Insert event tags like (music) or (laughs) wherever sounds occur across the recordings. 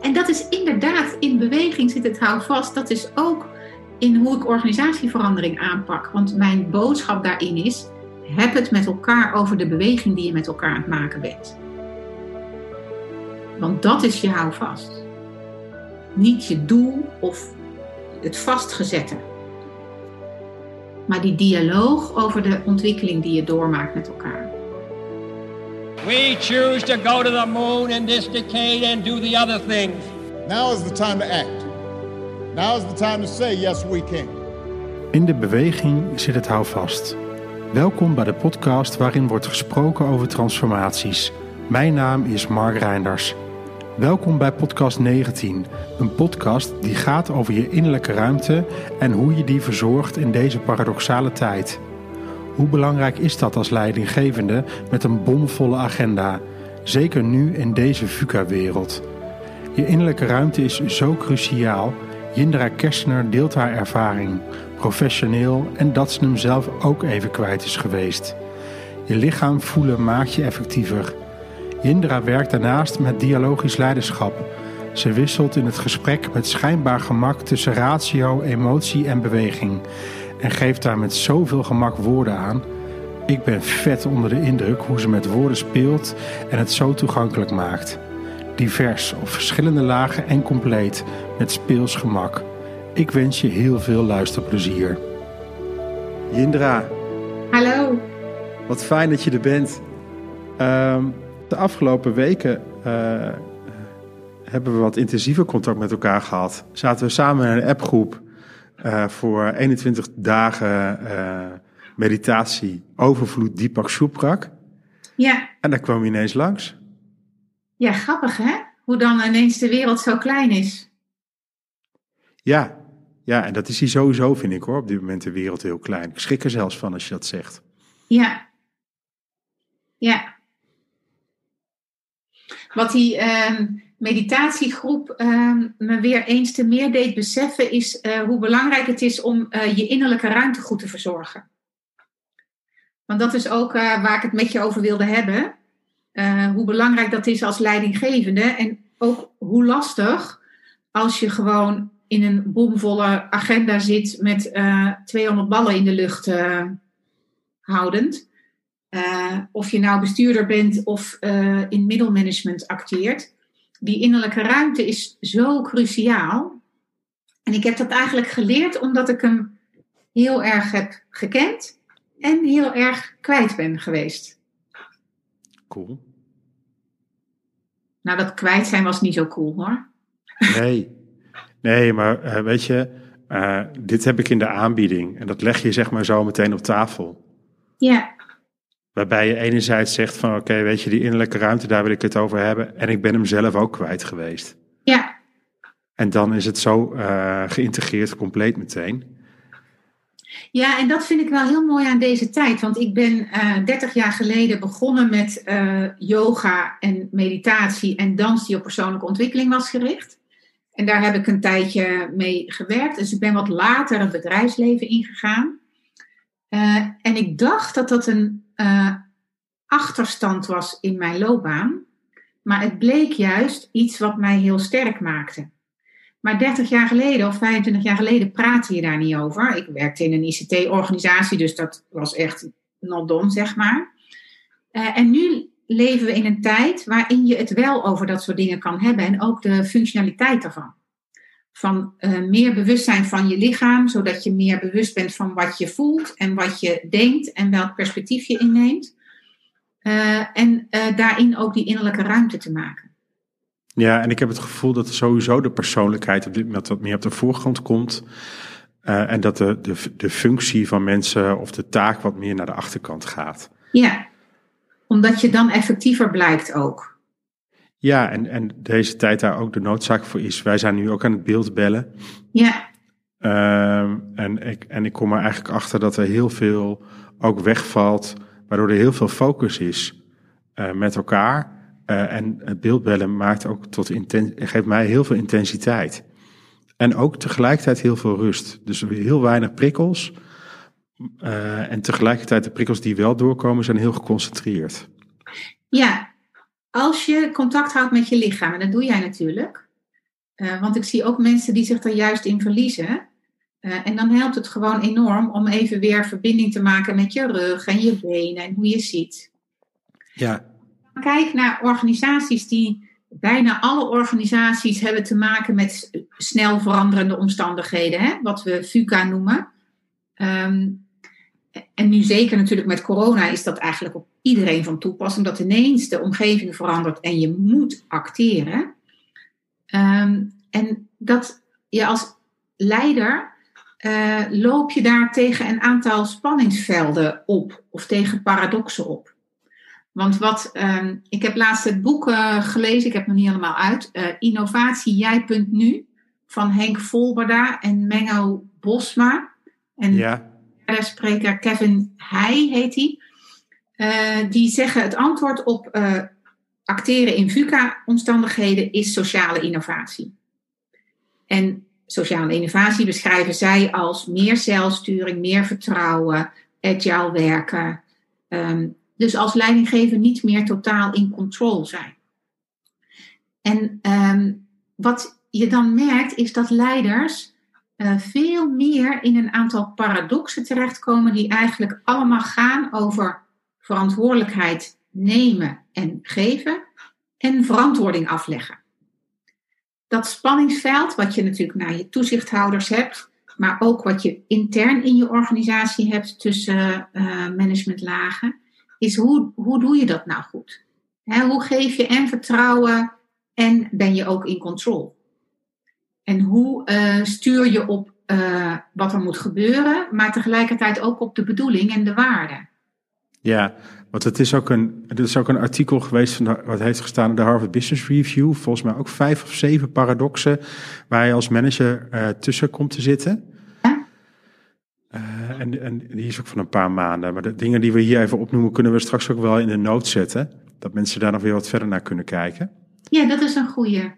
En dat is inderdaad, in beweging zit het houvast. Dat is ook in hoe ik organisatieverandering aanpak. Want mijn boodschap daarin is, heb het met elkaar over de beweging die je met elkaar aan het maken bent. Want dat is je houvast. Niet je doel of het vastgezette. Maar die dialoog over de ontwikkeling die je doormaakt met elkaar. We choose to go to the moon in this decade and do the other things. Now is the time to act. Now is the time to say yes we can. In de beweging zit het houvast. Welkom bij de podcast waarin wordt gesproken over transformaties. Mijn naam is Mark Reinders. Welkom bij podcast 19, een podcast die gaat over je innerlijke ruimte en hoe je die verzorgt in deze paradoxale tijd. Hoe belangrijk is dat als leidinggevende met een bomvolle agenda, zeker nu in deze VUCA-wereld? Je innerlijke ruimte is zo cruciaal. Jindra Kerstner deelt haar ervaring, professioneel en dat ze hem zelf ook even kwijt is geweest. Je lichaam voelen maakt je effectiever. Jindra werkt daarnaast met dialogisch leiderschap. Ze wisselt in het gesprek met schijnbaar gemak tussen ratio, emotie en beweging. En geeft daar met zoveel gemak woorden aan. Ik ben vet onder de indruk hoe ze met woorden speelt en het zo toegankelijk maakt. Divers op verschillende lagen en compleet met speels gemak. Ik wens je heel veel luisterplezier. Jindra. Hallo. Wat fijn dat je er bent. Ehm, de afgelopen weken uh, hebben we wat intensiever contact met elkaar gehad. Zaten we samen in een appgroep uh, voor 21 dagen uh, meditatie overvloed Deepak Choprak. Ja. En daar kwam je ineens langs. Ja, grappig hè? Hoe dan ineens de wereld zo klein is. Ja, ja, en dat is hier sowieso, vind ik hoor, op dit moment de wereld heel klein. Ik schrik er zelfs van als je dat zegt. Ja. Ja. Wat die uh, meditatiegroep uh, me weer eens te meer deed beseffen, is uh, hoe belangrijk het is om uh, je innerlijke ruimte goed te verzorgen. Want dat is ook uh, waar ik het met je over wilde hebben. hoe belangrijk dat is als leidinggevende. En ook hoe lastig als je gewoon in een bomvolle agenda zit met 200 ballen in de lucht houdend. Of je nou bestuurder bent of in middelmanagement acteert. Die innerlijke ruimte is zo cruciaal. En ik heb dat eigenlijk geleerd omdat ik hem heel erg heb gekend en heel erg kwijt ben geweest. Cool. Nou, dat kwijt zijn was niet zo cool hoor. Nee, nee maar uh, weet je, dit heb ik in de aanbieding. En dat leg je zeg maar zo meteen op tafel. Ja. Waarbij je enerzijds zegt van oké, okay, weet je, die innerlijke ruimte, daar wil ik het over hebben. En ik ben hem zelf ook kwijt geweest. Ja. En dan is het zo uh, geïntegreerd compleet meteen. Ja, en dat vind ik wel heel mooi aan deze tijd. Want ik ben uh, 30 jaar geleden begonnen met uh, yoga en meditatie en dans die op persoonlijke ontwikkeling was gericht. En daar heb ik een tijdje mee gewerkt. Dus ik ben wat later het bedrijfsleven ingegaan. Uh, en ik dacht dat dat een uh, achterstand was in mijn loopbaan. Maar het bleek juist iets wat mij heel sterk maakte. Maar 30 jaar geleden of 25 jaar geleden praatte je daar niet over. Ik werkte in een ICT-organisatie, dus dat was echt not done, zeg maar. Uh, en nu leven we in een tijd waarin je het wel over dat soort dingen kan hebben en ook de functionaliteit daarvan van uh, meer bewustzijn van je lichaam, zodat je meer bewust bent van wat je voelt en wat je denkt en welk perspectief je inneemt. Uh, en uh, daarin ook die innerlijke ruimte te maken. Ja, en ik heb het gevoel dat sowieso de persoonlijkheid op dit moment wat meer op de voorgrond komt. en dat de, de, de functie van mensen of de taak wat meer naar de achterkant gaat. Ja, omdat je dan effectiever blijkt ook. Ja, en, en deze tijd daar ook de noodzaak voor is. Wij zijn nu ook aan het beeld bellen. Ja. Uh, en, ik, en ik kom er eigenlijk achter dat er heel veel ook wegvalt, waardoor er heel veel focus is uh, met elkaar. Uh, en het beeldbellen maakt ook tot inten geeft mij heel veel intensiteit. En ook tegelijkertijd heel veel rust. Dus heel weinig prikkels. Uh, en tegelijkertijd de prikkels die wel doorkomen zijn heel geconcentreerd. Ja, als je contact houdt met je lichaam, en dat doe jij natuurlijk, Uh, want ik zie ook mensen die zich er juist in verliezen. Uh, en dan helpt het gewoon enorm om even weer verbinding te maken met je rug en je benen en hoe je ziet. Ja. Kijk naar organisaties die, bijna alle organisaties hebben te maken met snel veranderende omstandigheden, hè? wat we VUCA noemen. Um, en nu zeker natuurlijk met corona is dat eigenlijk op iedereen van toepassing, dat ineens de omgeving verandert en je moet acteren. Um, en dat je als leider uh, loop je daar tegen een aantal spanningsvelden op of tegen paradoxen op. Want wat, um, ik heb laatst het boek uh, gelezen, ik heb het nog niet helemaal uit, uh, Innovatie Jij.nu van Henk Volberda en Mengo Bosma. En ja spreker Kevin Heij heet hij. Uh, die zeggen het antwoord op uh, acteren in VUCA-omstandigheden is sociale innovatie. En sociale innovatie beschrijven zij als meer zelfsturing, meer vertrouwen, agile werken. Um, dus als leidinggever niet meer totaal in control zijn. En um, wat je dan merkt is dat leiders uh, veel meer in een aantal paradoxen terechtkomen die eigenlijk allemaal gaan over verantwoordelijkheid nemen en geven en verantwoording afleggen. Dat spanningsveld, wat je natuurlijk naar je toezichthouders hebt, maar ook wat je intern in je organisatie hebt tussen uh, managementlagen, is hoe, hoe doe je dat nou goed? Hoe geef je en vertrouwen en ben je ook in control? En hoe uh, stuur je op uh, wat er moet gebeuren, maar tegelijkertijd ook op de bedoeling en de waarde. Ja, want het is ook een, het is ook een artikel geweest van wat heeft gestaan in de Harvard Business Review. Volgens mij ook vijf of zeven paradoxen waar je als manager uh, tussen komt te zitten. Ja. Uh, en, en die is ook van een paar maanden. Maar de dingen die we hier even opnoemen, kunnen we straks ook wel in de noot zetten. Dat mensen daar nog weer wat verder naar kunnen kijken. Ja, dat is een goede.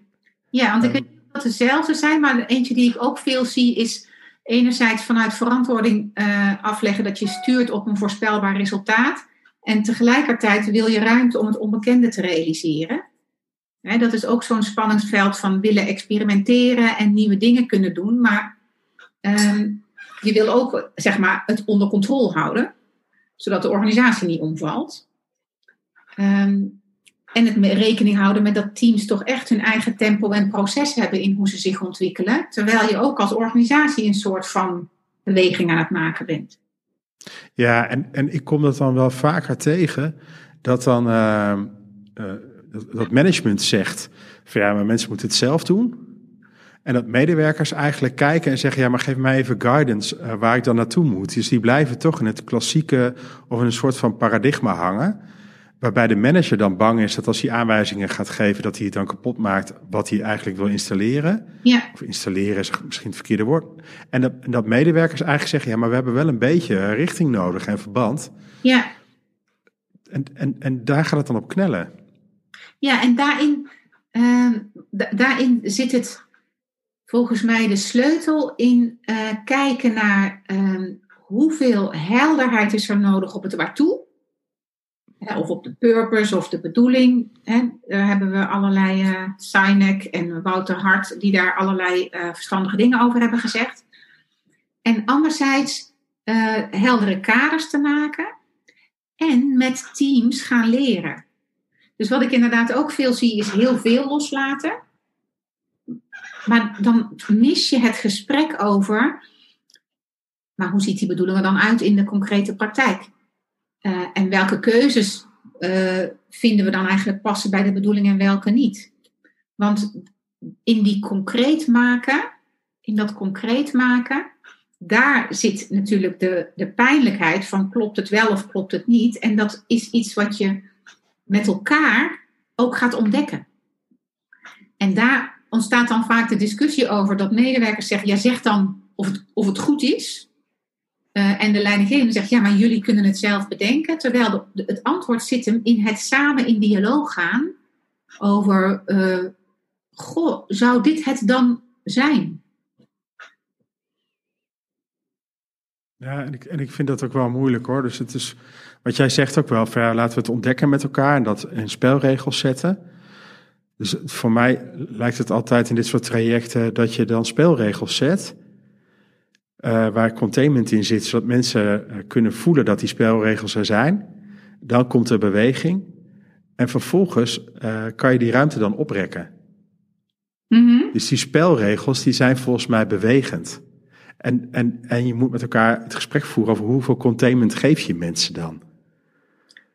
Ja, want ik weet dat dezelfde zijn, maar eentje die ik ook veel zie is enerzijds vanuit verantwoording uh, afleggen dat je stuurt op een voorspelbaar resultaat. En tegelijkertijd wil je ruimte om het onbekende te realiseren. Dat is ook zo'n spanningsveld van willen experimenteren en nieuwe dingen kunnen doen. Maar um, je wil ook zeg maar, het onder controle houden, zodat de organisatie niet omvalt. Um, en het rekening houden met dat teams toch echt hun eigen tempo en proces hebben in hoe ze zich ontwikkelen. Terwijl je ook als organisatie een soort van beweging aan het maken bent. Ja, en, en ik kom dat dan wel vaker tegen. Dat dan uh, uh, dat management zegt: van ja, maar mensen moeten het zelf doen. En dat medewerkers eigenlijk kijken en zeggen: ja, maar geef mij even guidance uh, waar ik dan naartoe moet. Dus die blijven toch in het klassieke of in een soort van paradigma hangen. Waarbij de manager dan bang is dat als hij aanwijzingen gaat geven, dat hij het dan kapot maakt wat hij eigenlijk wil installeren. Ja. Of installeren is misschien het verkeerde woord. En dat, dat medewerkers eigenlijk zeggen, ja, maar we hebben wel een beetje richting nodig en verband. Ja. En, en, en daar gaat het dan op knellen. Ja, en daarin, uh, daarin zit het volgens mij de sleutel in uh, kijken naar uh, hoeveel helderheid is er nodig op het waartoe of op de purpose of de bedoeling. Hè. Daar hebben we allerlei uh, Sinek en Wouter Hart die daar allerlei uh, verstandige dingen over hebben gezegd. En anderzijds uh, heldere kaders te maken en met teams gaan leren. Dus wat ik inderdaad ook veel zie is heel veel loslaten. Maar dan mis je het gesprek over, maar hoe ziet die bedoeling er dan uit in de concrete praktijk? Uh, en welke keuzes uh, vinden we dan eigenlijk passen bij de bedoeling en welke niet? Want in die concreet maken, in dat concreet maken, daar zit natuurlijk de, de pijnlijkheid van klopt het wel of klopt het niet. En dat is iets wat je met elkaar ook gaat ontdekken. En daar ontstaat dan vaak de discussie over dat medewerkers zeggen, ja zeg dan of het, of het goed is. Uh, en de leidinggevende zegt, ja, maar jullie kunnen het zelf bedenken. Terwijl de, het antwoord zit hem in het samen in dialoog gaan over, uh, goh, zou dit het dan zijn? Ja, en ik, en ik vind dat ook wel moeilijk hoor. Dus het is, wat jij zegt ook wel, van, laten we het ontdekken met elkaar en dat in spelregels zetten. Dus voor mij lijkt het altijd in dit soort trajecten dat je dan spelregels zet. Uh, waar containment in zit, zodat mensen uh, kunnen voelen dat die spelregels er zijn. Dan komt er beweging. En vervolgens uh, kan je die ruimte dan oprekken. Mm -hmm. Dus die spelregels die zijn volgens mij bewegend. En, en, en je moet met elkaar het gesprek voeren over hoeveel containment geef je mensen dan.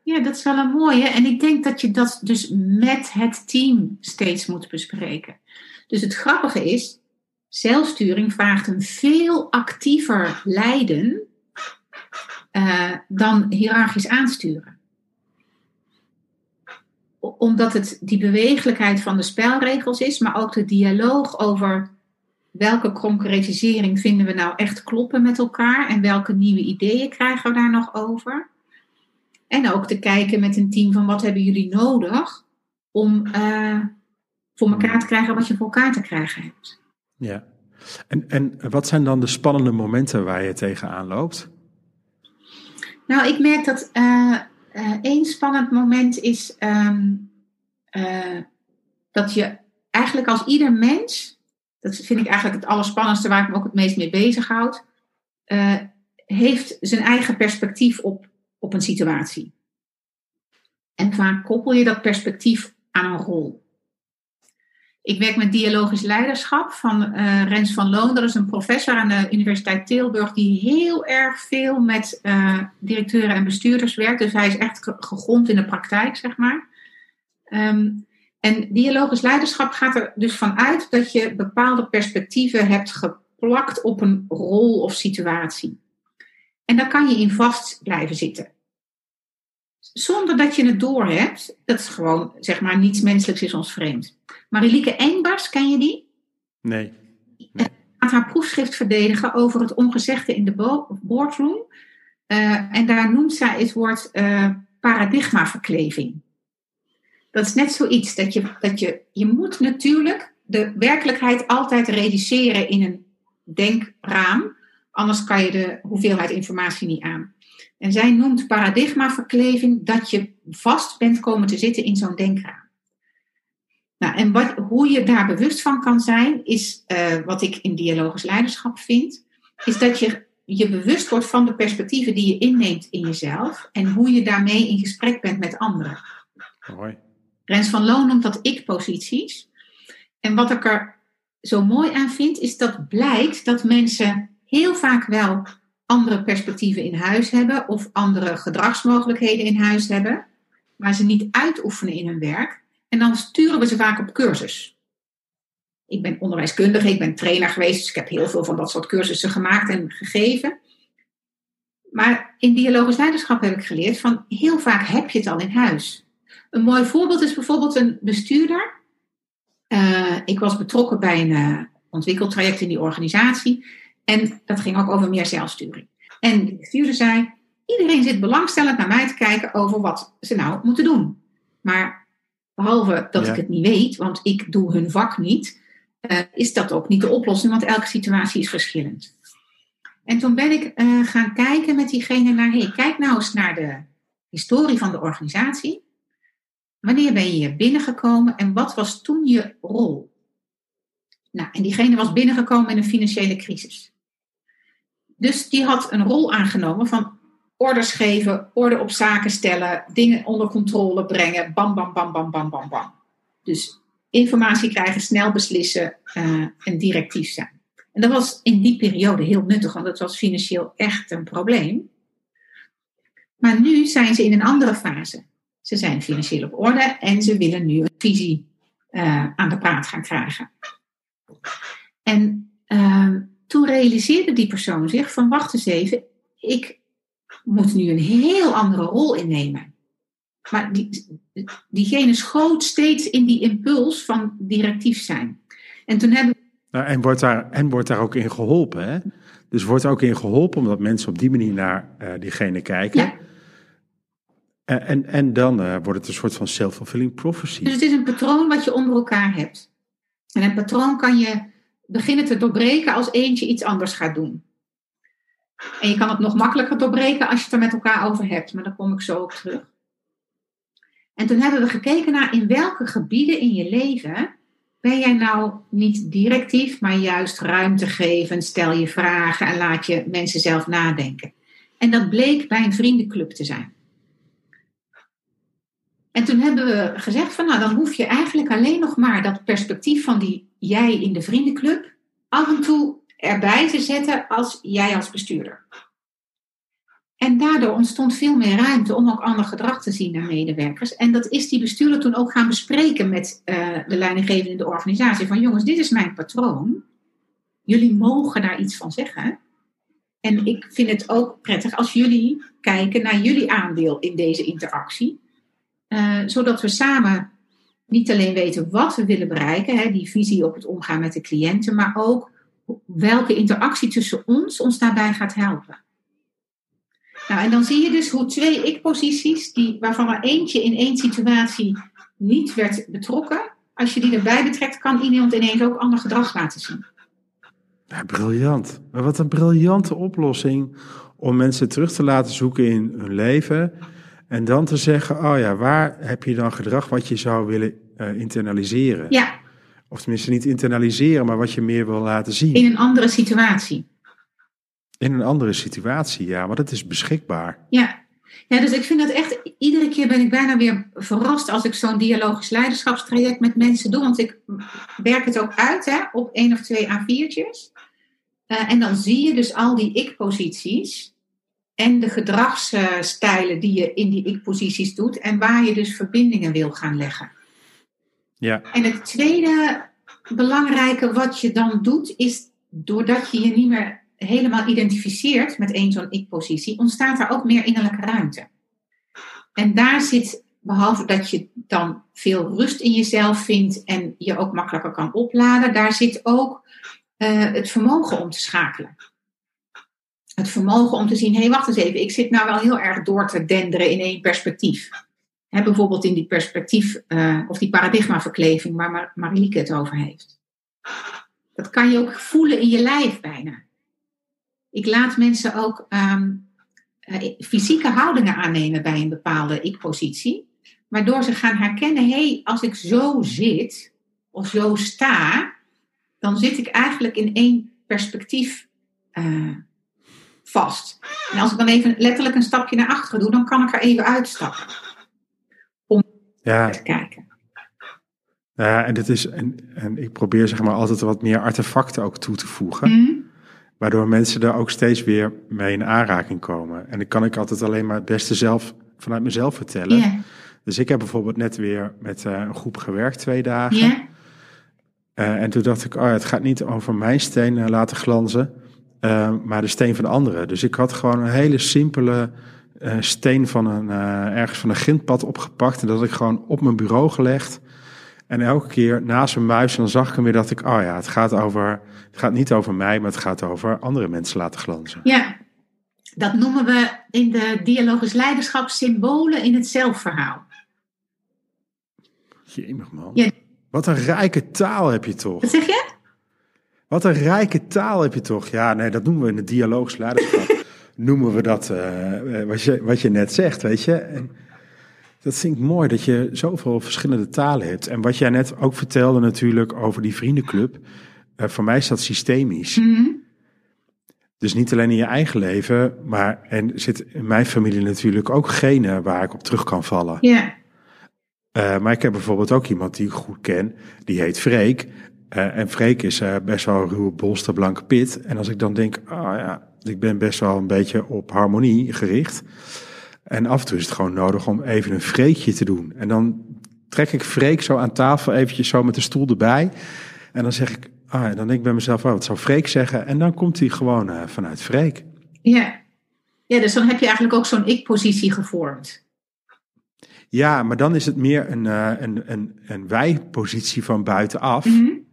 Ja, dat is wel een mooie. En ik denk dat je dat dus met het team steeds moet bespreken. Dus het grappige is, zelfsturing vraagt een veel actiever leiden uh, dan hiërarchisch aansturen. Omdat het die bewegelijkheid van de spelregels is, maar ook de dialoog over welke concretisering vinden we nou echt kloppen met elkaar en welke nieuwe ideeën krijgen we daar nog over. En ook te kijken met een team van wat hebben jullie nodig om uh, voor elkaar te krijgen wat je voor elkaar te krijgen hebt. Ja. En, en wat zijn dan de spannende momenten waar je tegenaan loopt? Nou, ik merk dat uh, uh, één spannend moment is um, uh, dat je eigenlijk als ieder mens, dat vind ik eigenlijk het allerspannendste waar ik me ook het meest mee bezighoud, heeft zijn eigen perspectief op op een situatie. En vaak koppel je dat perspectief aan een rol. Ik werk met dialogisch leiderschap van uh, Rens van Loon. Dat is een professor aan de Universiteit Tilburg die heel erg veel met uh, directeuren en bestuurders werkt. Dus hij is echt gegrond in de praktijk, zeg maar. Um, en dialogisch leiderschap gaat er dus vanuit dat je bepaalde perspectieven hebt geplakt op een rol of situatie. En daar kan je in vast blijven zitten. Zonder dat je het doorhebt. Dat is gewoon, zeg maar, niets menselijks is ons vreemd. Marilike Engbars, ken je die? Nee. nee. Gaat haar proefschrift verdedigen over het ongezegde in de boardroom. Uh, en daar noemt zij het woord uh, paradigmaverkleving. Dat is net zoiets dat je, dat je, je moet natuurlijk de werkelijkheid altijd reduceren in een denkraam. Anders kan je de hoeveelheid informatie niet aan. En zij noemt paradigmaverkleving dat je vast bent komen te zitten in zo'n denkraam. Nou, en wat, hoe je daar bewust van kan zijn, is uh, wat ik in dialogisch leiderschap vind, is dat je je bewust wordt van de perspectieven die je inneemt in jezelf en hoe je daarmee in gesprek bent met anderen. Mooi. Rens van Loon noemt dat ik-posities. En wat ik er zo mooi aan vind, is dat blijkt dat mensen heel vaak wel andere perspectieven in huis hebben of andere gedragsmogelijkheden in huis hebben, maar ze niet uitoefenen in hun werk. En dan sturen we ze vaak op cursus. Ik ben onderwijskundige, ik ben trainer geweest, dus ik heb heel veel van dat soort cursussen gemaakt en gegeven. Maar in dialogisch leiderschap heb ik geleerd van heel vaak heb je het al in huis. Een mooi voorbeeld is bijvoorbeeld een bestuurder. Uh, ik was betrokken bij een uh, ontwikkeltraject in die organisatie. En dat ging ook over meer zelfsturing. En de bestuurder zei: iedereen zit belangstellend naar mij te kijken over wat ze nou moeten doen. Maar behalve dat Ja. ik het niet weet, want ik doe hun vak niet, eh, is dat ook niet de oplossing, want elke situatie is verschillend. En toen ben ik eh, gaan kijken met diegene naar: hey, kijk nou eens naar de historie van de organisatie. Wanneer ben je hier binnengekomen en wat was toen je rol? Nou, en diegene was binnengekomen in een financiële crisis. Dus die had een rol aangenomen van orders geven, orde op zaken stellen, dingen onder controle brengen, bam, bam, bam, bam, bam, bam, bam. Dus informatie krijgen, snel beslissen uh, en directief zijn. En dat was in die periode heel nuttig, want dat was financieel echt een probleem. Maar nu zijn ze in een andere fase. Ze zijn financieel op orde en ze willen nu een visie uh, aan de praat gaan krijgen. En uh, toen realiseerde die persoon zich van wacht eens even, ik moet nu een heel andere rol innemen. Maar die, diegene schoot steeds in die impuls van directief zijn. En toen hebben Nou, en, wordt daar, en wordt daar ook in geholpen. Hè? Dus wordt er ook in geholpen omdat mensen op die manier naar uh, diegene kijken. Ja. En, en, en dan uh, wordt het een soort van self-fulfilling prophecy. Dus het is een patroon wat je onder elkaar hebt. En een patroon kan je beginnen te doorbreken als eentje iets anders gaat doen. En je kan het nog makkelijker doorbreken als je het er met elkaar over hebt, maar daar kom ik zo op terug. En toen hebben we gekeken naar in welke gebieden in je leven ben jij nou niet directief, maar juist ruimte geven, stel je vragen en laat je mensen zelf nadenken. En dat bleek bij een vriendenclub te zijn. En toen hebben we gezegd van nou dan hoef je eigenlijk alleen nog maar dat perspectief van die jij in de vriendenclub af en toe erbij te zetten als jij als bestuurder. En daardoor ontstond veel meer ruimte om ook ander gedrag te zien naar medewerkers. En dat is die bestuurder toen ook gaan bespreken met uh, de leidinggevende in de organisatie. Van jongens, dit is mijn patroon. Jullie mogen daar iets van zeggen. En ik vind het ook prettig als jullie kijken naar jullie aandeel in deze interactie. Uh, zodat we samen niet alleen weten wat we willen bereiken, hè, die visie op het omgaan met de cliënten, maar ook welke interactie tussen ons ons daarbij gaat helpen. Nou, en dan zie je dus hoe twee ik-posities, waarvan er eentje in één situatie niet werd betrokken, als je die erbij betrekt, kan iemand ineens ook ander gedrag laten zien. Ja, briljant. Maar wat een briljante oplossing om mensen terug te laten zoeken in hun leven. En dan te zeggen, oh ja, waar heb je dan gedrag wat je zou willen uh, internaliseren? Ja. Of tenminste niet internaliseren, maar wat je meer wil laten zien. In een andere situatie. In een andere situatie, ja, want het is beschikbaar. Ja. ja, dus ik vind dat echt, iedere keer ben ik bijna weer verrast als ik zo'n dialogisch leiderschapstraject met mensen doe. Want ik werk het ook uit hè, op één of twee A4'tjes. Uh, en dan zie je dus al die ik-posities en de gedragsstijlen die je in die ik-posities doet en waar je dus verbindingen wil gaan leggen. Ja. En het tweede belangrijke wat je dan doet, is doordat je je niet meer helemaal identificeert met één zo'n ik-positie, ontstaat er ook meer innerlijke ruimte. En daar zit, behalve dat je dan veel rust in jezelf vindt en je ook makkelijker kan opladen, daar zit ook uh, het vermogen om te schakelen. Het vermogen om te zien, hé, hey, wacht eens even, ik zit nou wel heel erg door te denderen in één perspectief. Bijvoorbeeld in die perspectief uh, of die paradigmaverkleving waar Mar Marieke het over heeft. Dat kan je ook voelen in je lijf bijna. Ik laat mensen ook um, uh, fysieke houdingen aannemen bij een bepaalde ik-positie. Waardoor ze gaan herkennen, hé, hey, als ik zo zit of zo sta, dan zit ik eigenlijk in één perspectief uh, vast. En als ik dan even letterlijk een stapje naar achteren doe, dan kan ik er even uitstappen. Om ja. te kijken. Ja, en, dit is, en, en ik probeer zeg maar altijd wat meer artefacten ook toe te voegen. Mm. Waardoor mensen er ook steeds weer mee in aanraking komen. En dan kan ik altijd alleen maar het beste zelf vanuit mezelf vertellen. Yeah. Dus ik heb bijvoorbeeld net weer met uh, een groep gewerkt, twee dagen. Yeah. Uh, en toen dacht ik, oh, het gaat niet over mijn steen uh, laten glanzen, uh, maar de steen van anderen. Dus ik had gewoon een hele simpele steen van een, ergens van een grindpad opgepakt. En dat had ik gewoon op mijn bureau gelegd. En elke keer naast mijn muis, dan zag ik hem weer dat ik, oh ja, het gaat, over, het gaat niet over mij, maar het gaat over andere mensen laten glanzen. Ja, dat noemen we in de dialogisch leiderschap symbolen in het zelfverhaal. Jemig man. Ja. Wat een rijke taal heb je toch? Wat zeg je? Wat een rijke taal heb je toch? Ja, nee, dat noemen we in het dialogisch leiderschap. (laughs) noemen we dat, uh, wat, je, wat je net zegt, weet je. En dat vind ik mooi, dat je zoveel verschillende talen hebt. En wat jij net ook vertelde natuurlijk over die vriendenclub. Uh, voor mij is dat systemisch. Mm -hmm. Dus niet alleen in je eigen leven, maar en zit in mijn familie natuurlijk ook genen waar ik op terug kan vallen. Ja. Uh, maar ik heb bijvoorbeeld ook iemand die ik goed ken, die heet Freek. Uh, en Freek is uh, best wel een ruwe bolster, blanke pit. En als ik dan denk, ah oh ja, ik ben best wel een beetje op harmonie gericht. En af en toe is het gewoon nodig om even een Freekje te doen. En dan trek ik Freek zo aan tafel, eventjes zo met de stoel erbij. En dan zeg ik, ah, dan denk ik bij mezelf, oh, wat zou Freek zeggen? En dan komt hij gewoon uh, vanuit Freek. Ja. ja, dus dan heb je eigenlijk ook zo'n ik-positie gevormd. Ja, maar dan is het meer een, een, een, een wij-positie van buitenaf. Mm -hmm.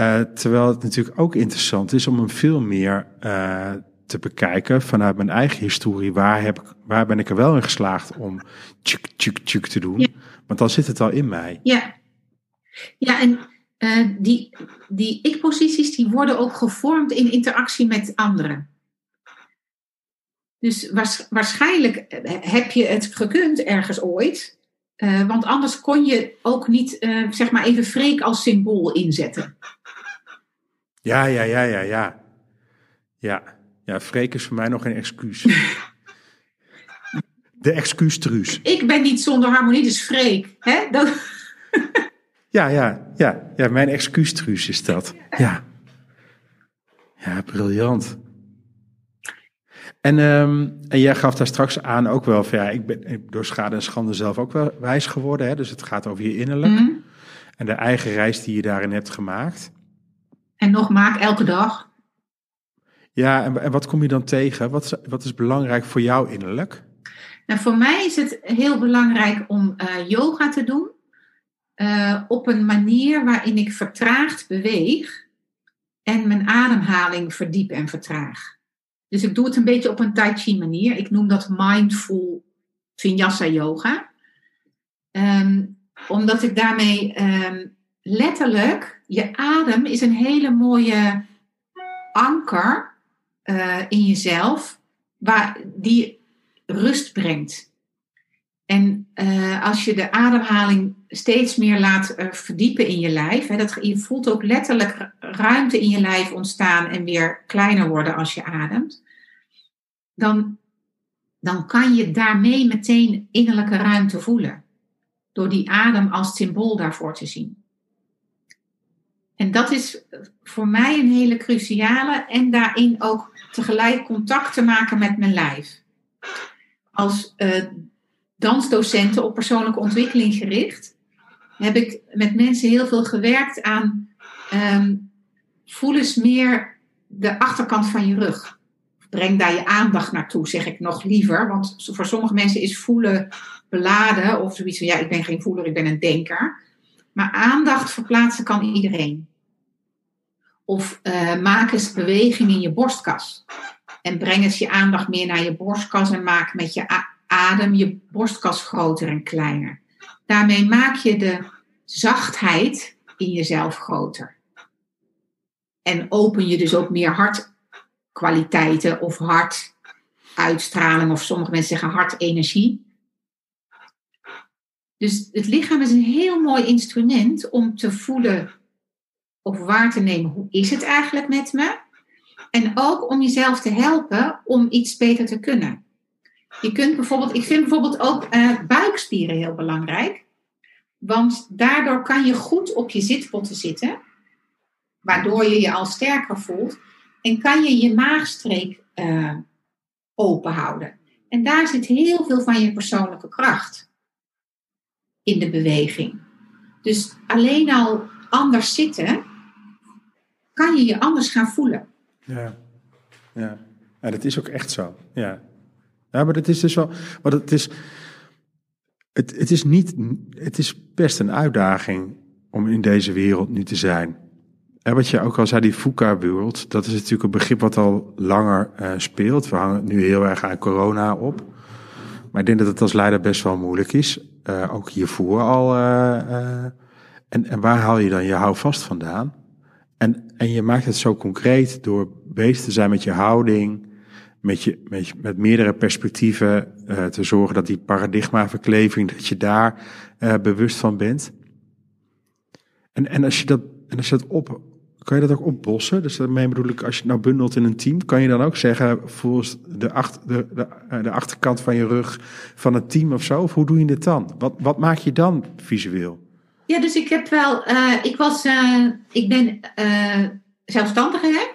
Uh, terwijl het natuurlijk ook interessant is om hem veel meer uh, te bekijken vanuit mijn eigen historie. Waar, heb ik, waar ben ik er wel in geslaagd om tjuk, tjuk, tjuk te doen? Ja. Want dan zit het al in mij. Ja, ja en die, die ik-posities die worden ook gevormd in interactie met anderen. Dus waarschijnlijk heb je het gekund ergens ooit Eh, want anders kon je ook niet, eh, zeg maar even freek als symbool inzetten. Ja, ja, ja, ja, ja. Ja, ja freek is voor mij nog geen excuus. (laughs) De excuustruus. Ik ben niet zonder harmonie, dus freek. Hè? Dat... Ja, ja, ja, ja, mijn excuustruus is dat. Ja. Ja, briljant. En, ehm, en jij gaf daar straks aan ook wel van ja, ik ben door schade en schande zelf ook wel wijs geworden. Hè? Dus het gaat over je innerlijk. Mhm. En de eigen reis die je daarin hebt gemaakt. En nog maak elke dag. Ja, en, en wat kom je dan tegen? Wat is, wat is belangrijk voor jou innerlijk? Nou, voor mij is het heel belangrijk om eh, yoga te doen. eh, op een manier waarin ik vertraagd beweeg. En mijn ademhaling verdiep en vertraag. Dus ik doe het een beetje op een tai chi manier. Ik noem dat mindful vinyasa yoga. Ehm, omdat ik daarmee ehm, letterlijk, je adem is een hele mooie anker eh, in jezelf, waar, die rust brengt. En eh, als je de ademhaling steeds meer laat eh, verdiepen in je lijf, hè, dat, je voelt ook letterlijk ru- ruimte in je lijf ontstaan en weer kleiner worden als je ademt, dan, dan kan je daarmee meteen innerlijke ruimte voelen. Door die adem als symbool daarvoor te zien. En dat is voor mij een hele cruciale en daarin ook tegelijk contact te maken met mijn lijf. Als eh, dansdocenten op persoonlijke ontwikkeling gericht, heb ik met mensen heel veel gewerkt aan ehm, voel eens meer de achterkant van je rug. Breng daar je aandacht naartoe, zeg ik nog liever. Want voor sommige mensen is voelen beladen of zoiets van ja, ik ben geen voeler, ik ben een denker. Maar aandacht verplaatsen kan iedereen. Of eh, maak eens beweging in je borstkas. En breng eens je aandacht meer naar je borstkas en maak met je adem je borstkas groter en kleiner. Daarmee maak je de zachtheid in jezelf groter. En open je dus ook meer hartkwaliteiten of hartuitstraling, of sommige mensen zeggen hartenergie. Dus het lichaam is een heel mooi instrument om te voelen of waar te nemen hoe is het eigenlijk met me. En ook om jezelf te helpen om iets beter te kunnen. Je kunt bijvoorbeeld, ik vind bijvoorbeeld ook eh, buikspieren heel belangrijk. Want daardoor kan je goed op je zitpotten zitten. Waardoor je je al sterker voelt. En kan je je maagstreek eh, open houden. En daar zit heel veel van je persoonlijke kracht. In de beweging. Dus alleen al anders zitten. Kan je je anders gaan voelen. Ja, ja. ja dat is ook echt zo. Ja. Ja, maar dat is dus wel. Maar het is. Het, het is niet. Het is best een uitdaging om in deze wereld nu te zijn. En wat je ook al zei, die VUCA-wereld, dat is natuurlijk een begrip wat al langer eh, speelt. We hangen het nu heel erg aan corona op. Maar ik denk dat het als leider best wel moeilijk is. Eh, ook hiervoor al. eh, en, en waar haal je dan je houvast vandaan? En, en je maakt het zo concreet door bezig te zijn met je houding, met, je, met, je- met meerdere perspectieven, eh, te zorgen dat die paradigmaverkleving, dat je daar eh, bewust van bent. En, en, als je dat, en als je dat op, kan je dat ook opbossen? Dus daarmee bedoel ik, als je het nou bundelt in een team, kan je dan ook zeggen, volgens de, achter, de, de, eh, de achterkant van je rug van het team of zo? Of hoe doe je dit dan? Wat, wat maak je dan visueel? Ja, dus ik heb wel, ik was, ik ben zelfstandige hè?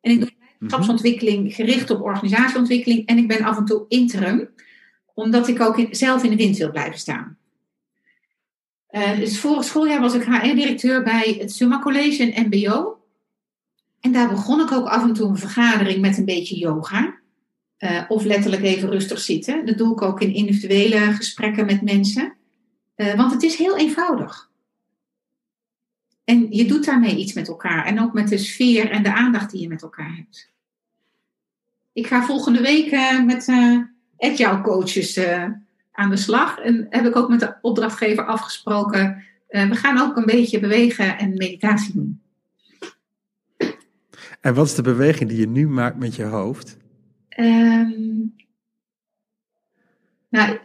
en ik doe leiderschapsontwikkeling gericht op organisatieontwikkeling en ik ben af en toe interim, omdat ik ook zelf in de wind wil blijven staan. Eh, dus vorig schooljaar was ik HR-directeur bij het Summa College en MBO. En daar begon ik ook af en toe een vergadering met een beetje yoga. Eh, of letterlijk even rustig zitten. Dat doe ik ook in individuele gesprekken met mensen. Eh, want het is heel eenvoudig. En je doet daarmee iets met elkaar. En ook met de sfeer en de aandacht die je met elkaar hebt. Ik ga volgende week eh, met eh agile coaches eh, aan de slag. En heb ik ook met de opdrachtgever afgesproken. we gaan ook een beetje bewegen en meditatie doen. En wat is de beweging die je nu maakt met je hoofd? Ehm, nou,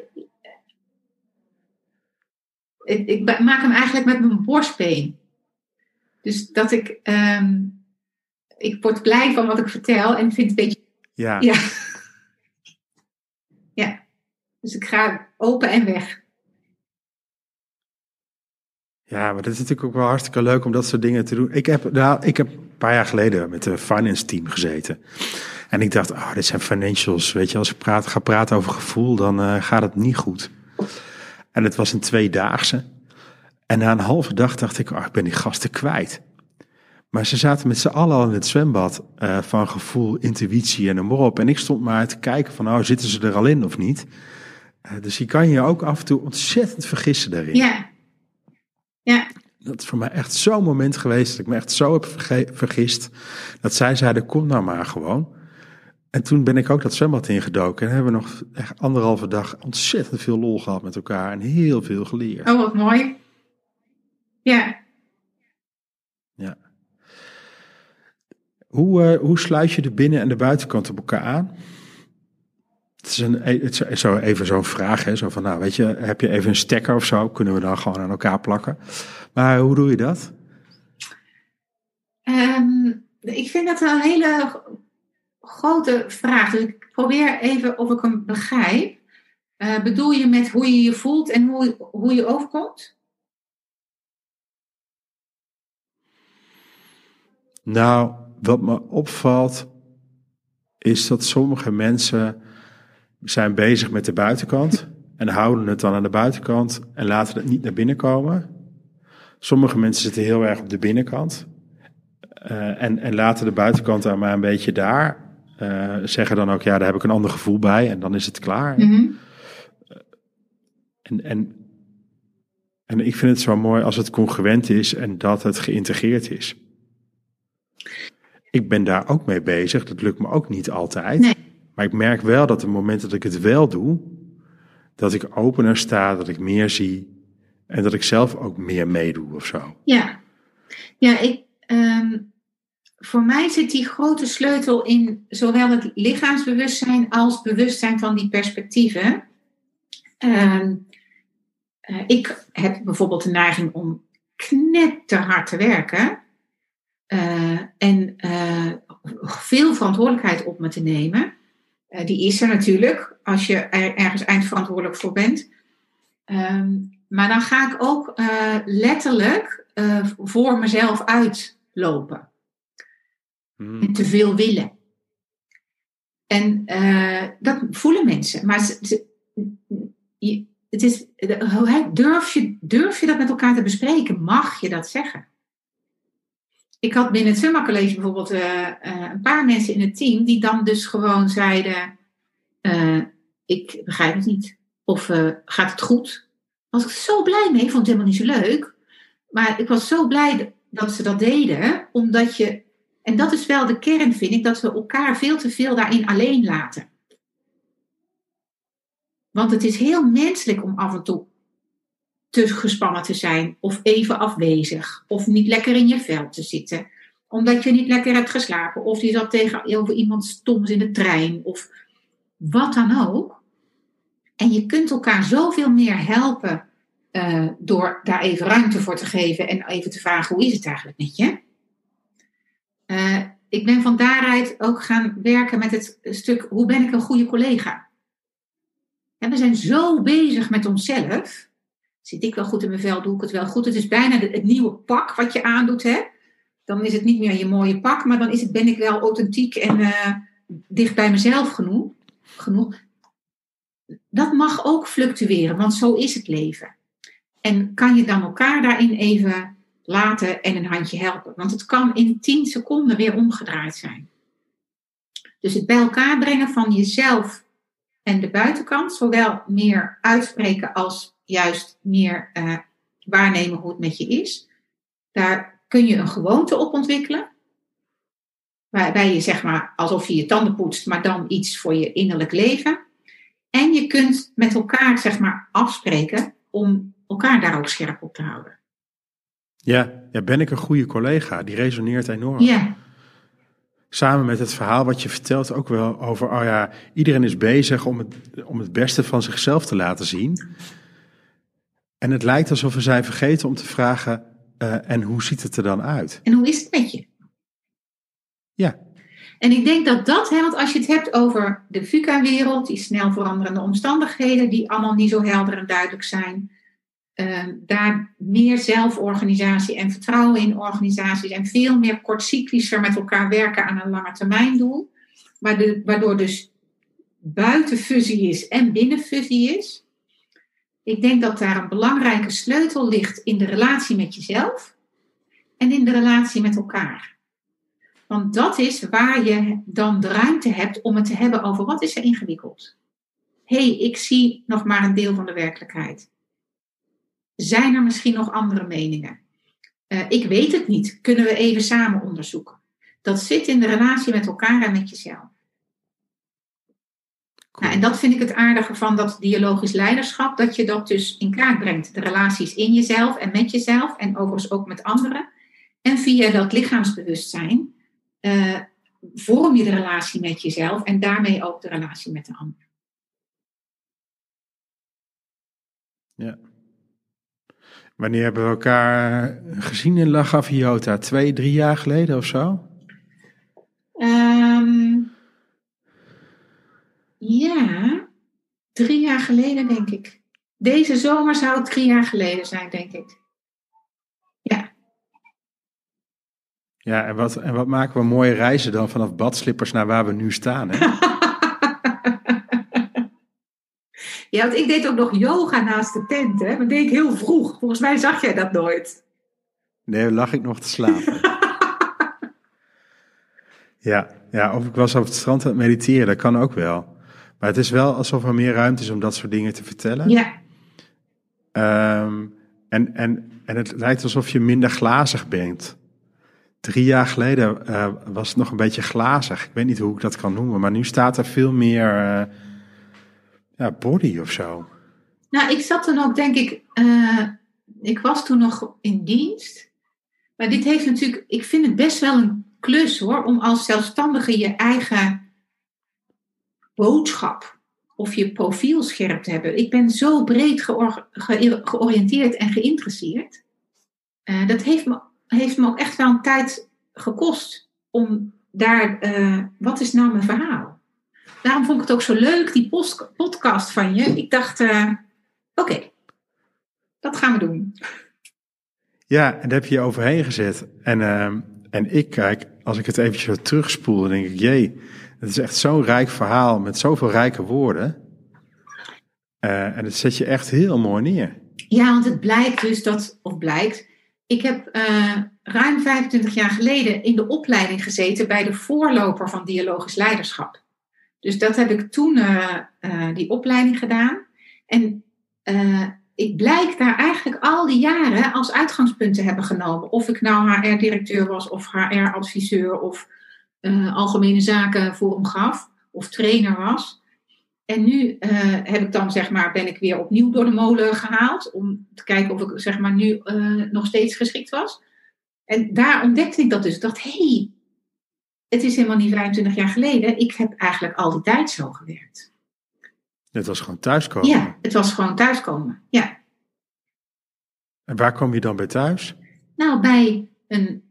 ik, ik maak hem eigenlijk met mijn borstbeen. Dus dat ik, ehm, ik word blij van wat ik vertel en vind het een beetje, Ja, ja. (laughs) ja. Dus ik ga open en weg. Ja, maar dat is natuurlijk ook wel hartstikke leuk om dat soort dingen te doen. Ik heb, nou, ik heb een paar jaar geleden met de finance team gezeten. En ik dacht, oh, dit zijn financials. Weet je, als ik praat, ga praten over gevoel, dan eh, gaat het niet goed. En het was een tweedaagse. En na een halve dag dacht ik, oh, ik ben die gasten kwijt. Maar ze zaten met z'n allen al in het zwembad eh, van gevoel, intuïtie en noem maar op. En ik stond maar te kijken van, oh, zitten ze er al in of niet? Eh, dus je kan je ook af en toe ontzettend vergissen daarin. Ja. Ja. Dat is voor mij echt zo'n moment geweest dat ik me echt zo heb vergist. Dat zij zeiden, kom nou maar gewoon. En toen ben ik ook dat zwembad ingedoken. En hebben we nog echt anderhalve dag ontzettend veel lol gehad met elkaar. En heel veel geleerd. Oh, wat mooi. Ja. Ja. Hoe, eh, hoe sluit je de binnen- en de buitenkant op elkaar aan? Het is, een, het is zo even zo'n vraag, hè? zo van, nou, weet je, heb je even een stekker of zo? Kunnen we dan gewoon aan elkaar plakken? Maar hoe doe je dat? Ehm, ik vind dat een hele grote vraag. Dus ik probeer even of ik hem begrijp. Eh, bedoel je met hoe je je voelt en hoe, hoe je overkomt? Nou, wat me opvalt, is dat sommige mensen zijn bezig met de buitenkant (laughs) en houden het dan aan de buitenkant en laten het niet naar binnen komen. Sommige mensen zitten heel erg op de binnenkant eh, en, en laten de buitenkant dan maar een beetje daar. Eh, zeggen dan ook, ja, daar heb ik een ander gevoel bij en dan is het klaar. Mhm. En, en, en ik vind het zo mooi als het congruent is en dat het geïntegreerd is. Ik ben daar ook mee bezig. Dat lukt me ook niet altijd. Nee. Maar ik merk wel dat op het moment dat ik het wel doe, dat ik opener sta, dat ik meer zie en dat ik zelf ook meer meedoe of zo. Ja, ja ik, ehm, voor mij zit die grote sleutel in zowel het lichaamsbewustzijn als bewustzijn van die perspectieven. Ehm, eh, ik heb bijvoorbeeld de neiging om knetterhard te werken eh, en eh, veel verantwoordelijkheid op me te nemen. Eh, die is er natuurlijk als je er ergens eindverantwoordelijk voor bent. Ehm, maar dan ga ik ook letterlijk voor mezelf uitlopen. En te veel willen. En dat voelen mensen. Maar ze, ze- je- het is, durf, je, durf je dat met elkaar te bespreken? Mag je dat zeggen? Ik had binnen het Summa College bijvoorbeeld eh, eh, een paar mensen in het team die dan dus gewoon zeiden: eh, Ik begrijp het niet. Of gaat het goed? was ik zo blij mee. Vond het helemaal niet zo leuk. Maar ik was zo blij dat ze dat deden, omdat je. En dat is wel de kern, vind ik, dat we elkaar veel te veel daarin alleen laten. Want het is heel menselijk om af en toe te gespannen te zijn, of even afwezig, of niet lekker in je vel te zitten, omdat je niet lekker hebt geslapen, of je zat tegenover iemand stoms in de trein, of wat dan ook. En je kunt elkaar zoveel meer helpen eh, door daar even ruimte voor te geven en even te vragen: hoe is het eigenlijk met je? Eh, ik ben van daaruit ook gaan werken met het stuk: hoe ben ik een goede collega? En we zijn zo bezig met onszelf. Zit ik wel goed in mijn vel? Doe ik het wel goed? Het is bijna het nieuwe pak wat je aandoet. Hè? Dan is het niet meer je mooie pak, maar dan is het, ben ik wel authentiek en eh, dicht bij mezelf genoeg. genoeg. Dat mag ook fluctueren, want zo is het leven. En kan je dan elkaar daarin even laten en een handje helpen? Want het kan in 10 seconden weer omgedraaid zijn. Dus het bij elkaar brengen van jezelf en de buitenkant, zowel meer uitspreken als juist meer eh, waarnemen hoe het met je is. Daar kun je een gewoonte op ontwikkelen. Waarbij je zeg maar alsof je je tanden poetst, maar dan iets voor je innerlijk leven. En je kunt met elkaar zeg maar afspreken om elkaar daar ook scherp op te houden. Ja, ja, ben ik een goede collega? Die resoneert enorm. Ja, Samen met het verhaal wat je vertelt ook wel over, oh ja, iedereen is bezig om het, om het beste van zichzelf te laten zien. En het lijkt alsof we zijn vergeten om te vragen, uh, en hoe ziet het er dan uit? En hoe is het met je? Ja. En ik denk dat dat, hè, want als je het hebt over de VUCA-wereld, die snel veranderende omstandigheden, die allemaal niet zo helder en duidelijk zijn, uh, daar meer zelforganisatie en vertrouwen in organisaties en veel meer kortcyclischer met elkaar werken aan een lange termijn doel, waardoor dus buiten fusie is en binnen fusie is. Ik denk dat daar een belangrijke sleutel ligt in de relatie met jezelf en in de relatie met elkaar. Want dat is waar je dan de ruimte hebt om het te hebben over wat is er ingewikkeld. Hé, hey, ik zie nog maar een deel van de werkelijkheid. Zijn er misschien nog andere meningen? Uh, ik weet het niet. Kunnen we even samen onderzoeken? Dat zit in de relatie met elkaar en met jezelf. Nou, en dat vind ik het aardige van dat dialogisch leiderschap, dat je dat dus in kaart brengt. De relaties in jezelf en met jezelf en overigens ook met anderen. En via dat lichaamsbewustzijn uh, vorm je de relatie met jezelf en daarmee ook de relatie met de ander. Ja. Wanneer hebben we elkaar gezien in La Gaviota? Twee, drie jaar geleden of zo? Um, ja, drie jaar geleden denk ik. Deze zomer zou het drie jaar geleden zijn, denk ik. Ja. Ja, en wat, en wat maken we mooie reizen dan vanaf badslippers naar waar we nu staan, hè? (laughs) ja, want ik deed ook nog yoga naast de tent, hè? Dat deed ik heel vroeg. Volgens mij zag jij dat nooit. Nee, lag ik nog te slapen. (laughs) ja, ja, of ik was op het strand aan het mediteren, dat kan ook wel. Maar het is wel alsof er meer ruimte is om dat soort dingen te vertellen. Ja. Um, en, en, en het lijkt alsof je minder glazig bent. Drie jaar geleden uh, was het nog een beetje glazig. Ik weet niet hoe ik dat kan noemen, maar nu staat er veel meer uh, ja, body of zo. Nou, ik zat dan ook, denk ik, uh, ik was toen nog in dienst. Maar dit heeft natuurlijk, ik vind het best wel een klus hoor, om als zelfstandige je eigen boodschap of je profiel scherp te hebben. Ik ben zo breed georiënteerd en geïnteresseerd. Uh, dat heeft me, heeft me ook echt wel een tijd gekost om daar, uh, wat is nou mijn verhaal? Daarom vond ik het ook zo leuk, die podcast van je. Ik dacht, uh, oké, dat gaan we doen. Ja, en daar heb je je overheen gezet. En, en ik kijk, als ik het eventjes terugspoel, dan denk ik, jee, het is echt zo'n rijk verhaal met zoveel rijke woorden. Uh, en het zet je echt heel mooi neer. Ja, want het blijkt dus dat, of blijkt, ik heb uh, ruim 25 jaar geleden in de opleiding gezeten bij de voorloper van dialogisch leiderschap. Dus dat heb ik toen uh, die opleiding gedaan. En ik blijk daar eigenlijk al die jaren als uitgangspunt te hebben genomen. Of ik nou HR-directeur was, of HR-adviseur, of uh, algemene zaken voor hem gaf of trainer was. En nu uh, heb ik dan, zeg maar, ben ik weer opnieuw door de molen gehaald om te kijken of ik zeg maar, nu uh, nog steeds geschikt was. En daar ontdekte ik dat dus. Ik dacht, hé, hey, het is helemaal niet 25 jaar geleden. Ik heb eigenlijk al die tijd zo gewerkt. Het was gewoon thuiskomen? Ja, het was gewoon thuiskomen, ja. En waar kom je dan bij thuis? Nou, bij een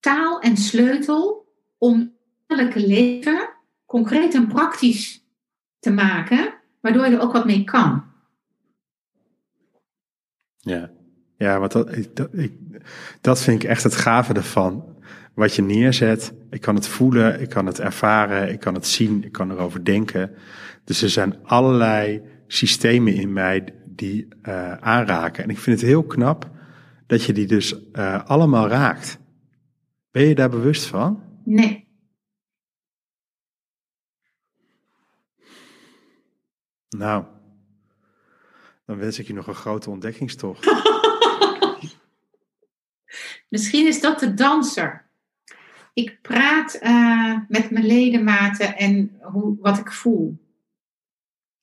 taal en sleutel om elke leven concreet en praktisch te maken, waardoor je er ook wat mee kan. Ja, ja want dat, dat, ik, dat vind ik echt het gave ervan. Wat je neerzet, ik kan het voelen, ik kan het ervaren, ik kan het zien, ik kan erover denken. Dus er zijn allerlei systemen in mij die uh, aanraken. En ik vind het heel knap dat je die dus uh, allemaal raakt. Ben je daar bewust van? Nee. Nou, dan wens ik je nog een grote ontdekkingstocht. (laughs) Misschien is dat de danser. Ik praat uh, met mijn ledematen en hoe, wat ik voel.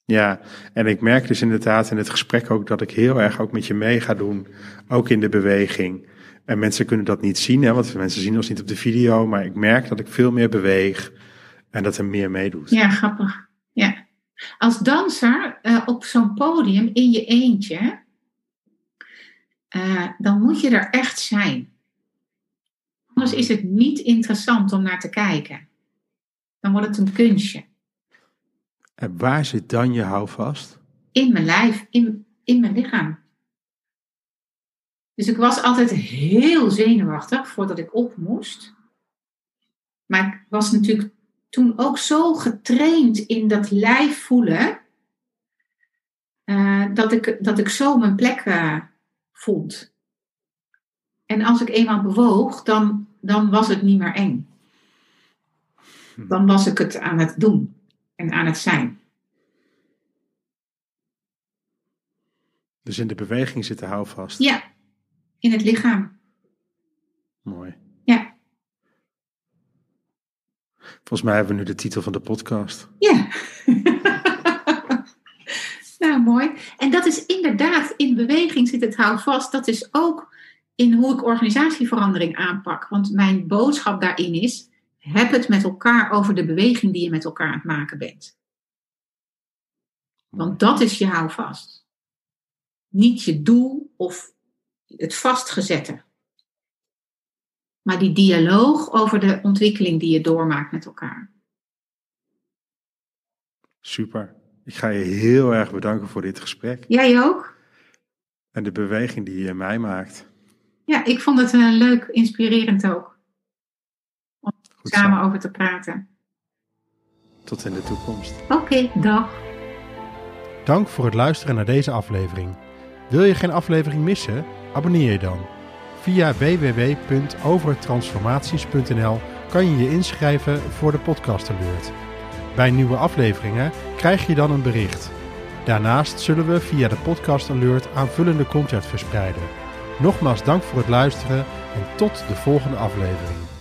Ja, en ik merk dus inderdaad in het gesprek ook dat ik heel erg ook met je mee ga doen, ook in de beweging. En mensen kunnen dat niet zien, hè, want mensen zien ons niet op de video, maar ik merk dat ik veel meer beweeg en dat er meer meedoet. Ja, grappig. Ja. Als danser uh, op zo'n podium in je eentje eh, dan moet je er echt zijn. Anders is het niet interessant om naar te kijken. Dan wordt het een kunstje. En waar zit dan je houvast? In mijn lijf, in, in mijn lichaam. Dus ik was altijd heel zenuwachtig voordat ik op moest. Maar ik was natuurlijk toen ook zo getraind in dat lijf voelen. eh, dat, ik, dat ik zo mijn plek eh, vond. En als ik eenmaal bewoog, dan, dan was het niet meer eng. Dan was ik het aan het doen en aan het zijn. Dus in de beweging zit de houvast. Ja, in het lichaam. Mooi. Ja. Volgens mij hebben we nu de titel van de podcast. Ja. (laughs) nou, mooi. En dat is inderdaad, in beweging zit het houvast. Dat is ook in hoe ik organisatieverandering aanpak. Want mijn boodschap daarin is, heb het met elkaar over de beweging die je met elkaar aan het maken bent. Want dat is je houvast. Niet je doel of het vastgezette. Maar die dialoog over de ontwikkeling die je doormaakt met elkaar. Super. Ik ga je heel erg bedanken voor dit gesprek. Jij ook? En de beweging die je in mij maakt. Ja, ik vond het uh, leuk, inspirerend ook. Om Goed samen zo. over te praten. Tot in de toekomst. Oké, dag. Dank voor het luisteren naar deze aflevering. Wil je geen aflevering missen? Abonneer je dan. Via www.overtransformaties.nl kan je je inschrijven voor de podcast alert. Bij nieuwe afleveringen krijg je dan een bericht. Daarnaast zullen we via de podcast alert aanvullende content verspreiden. Nogmaals dank voor het luisteren en tot de volgende aflevering.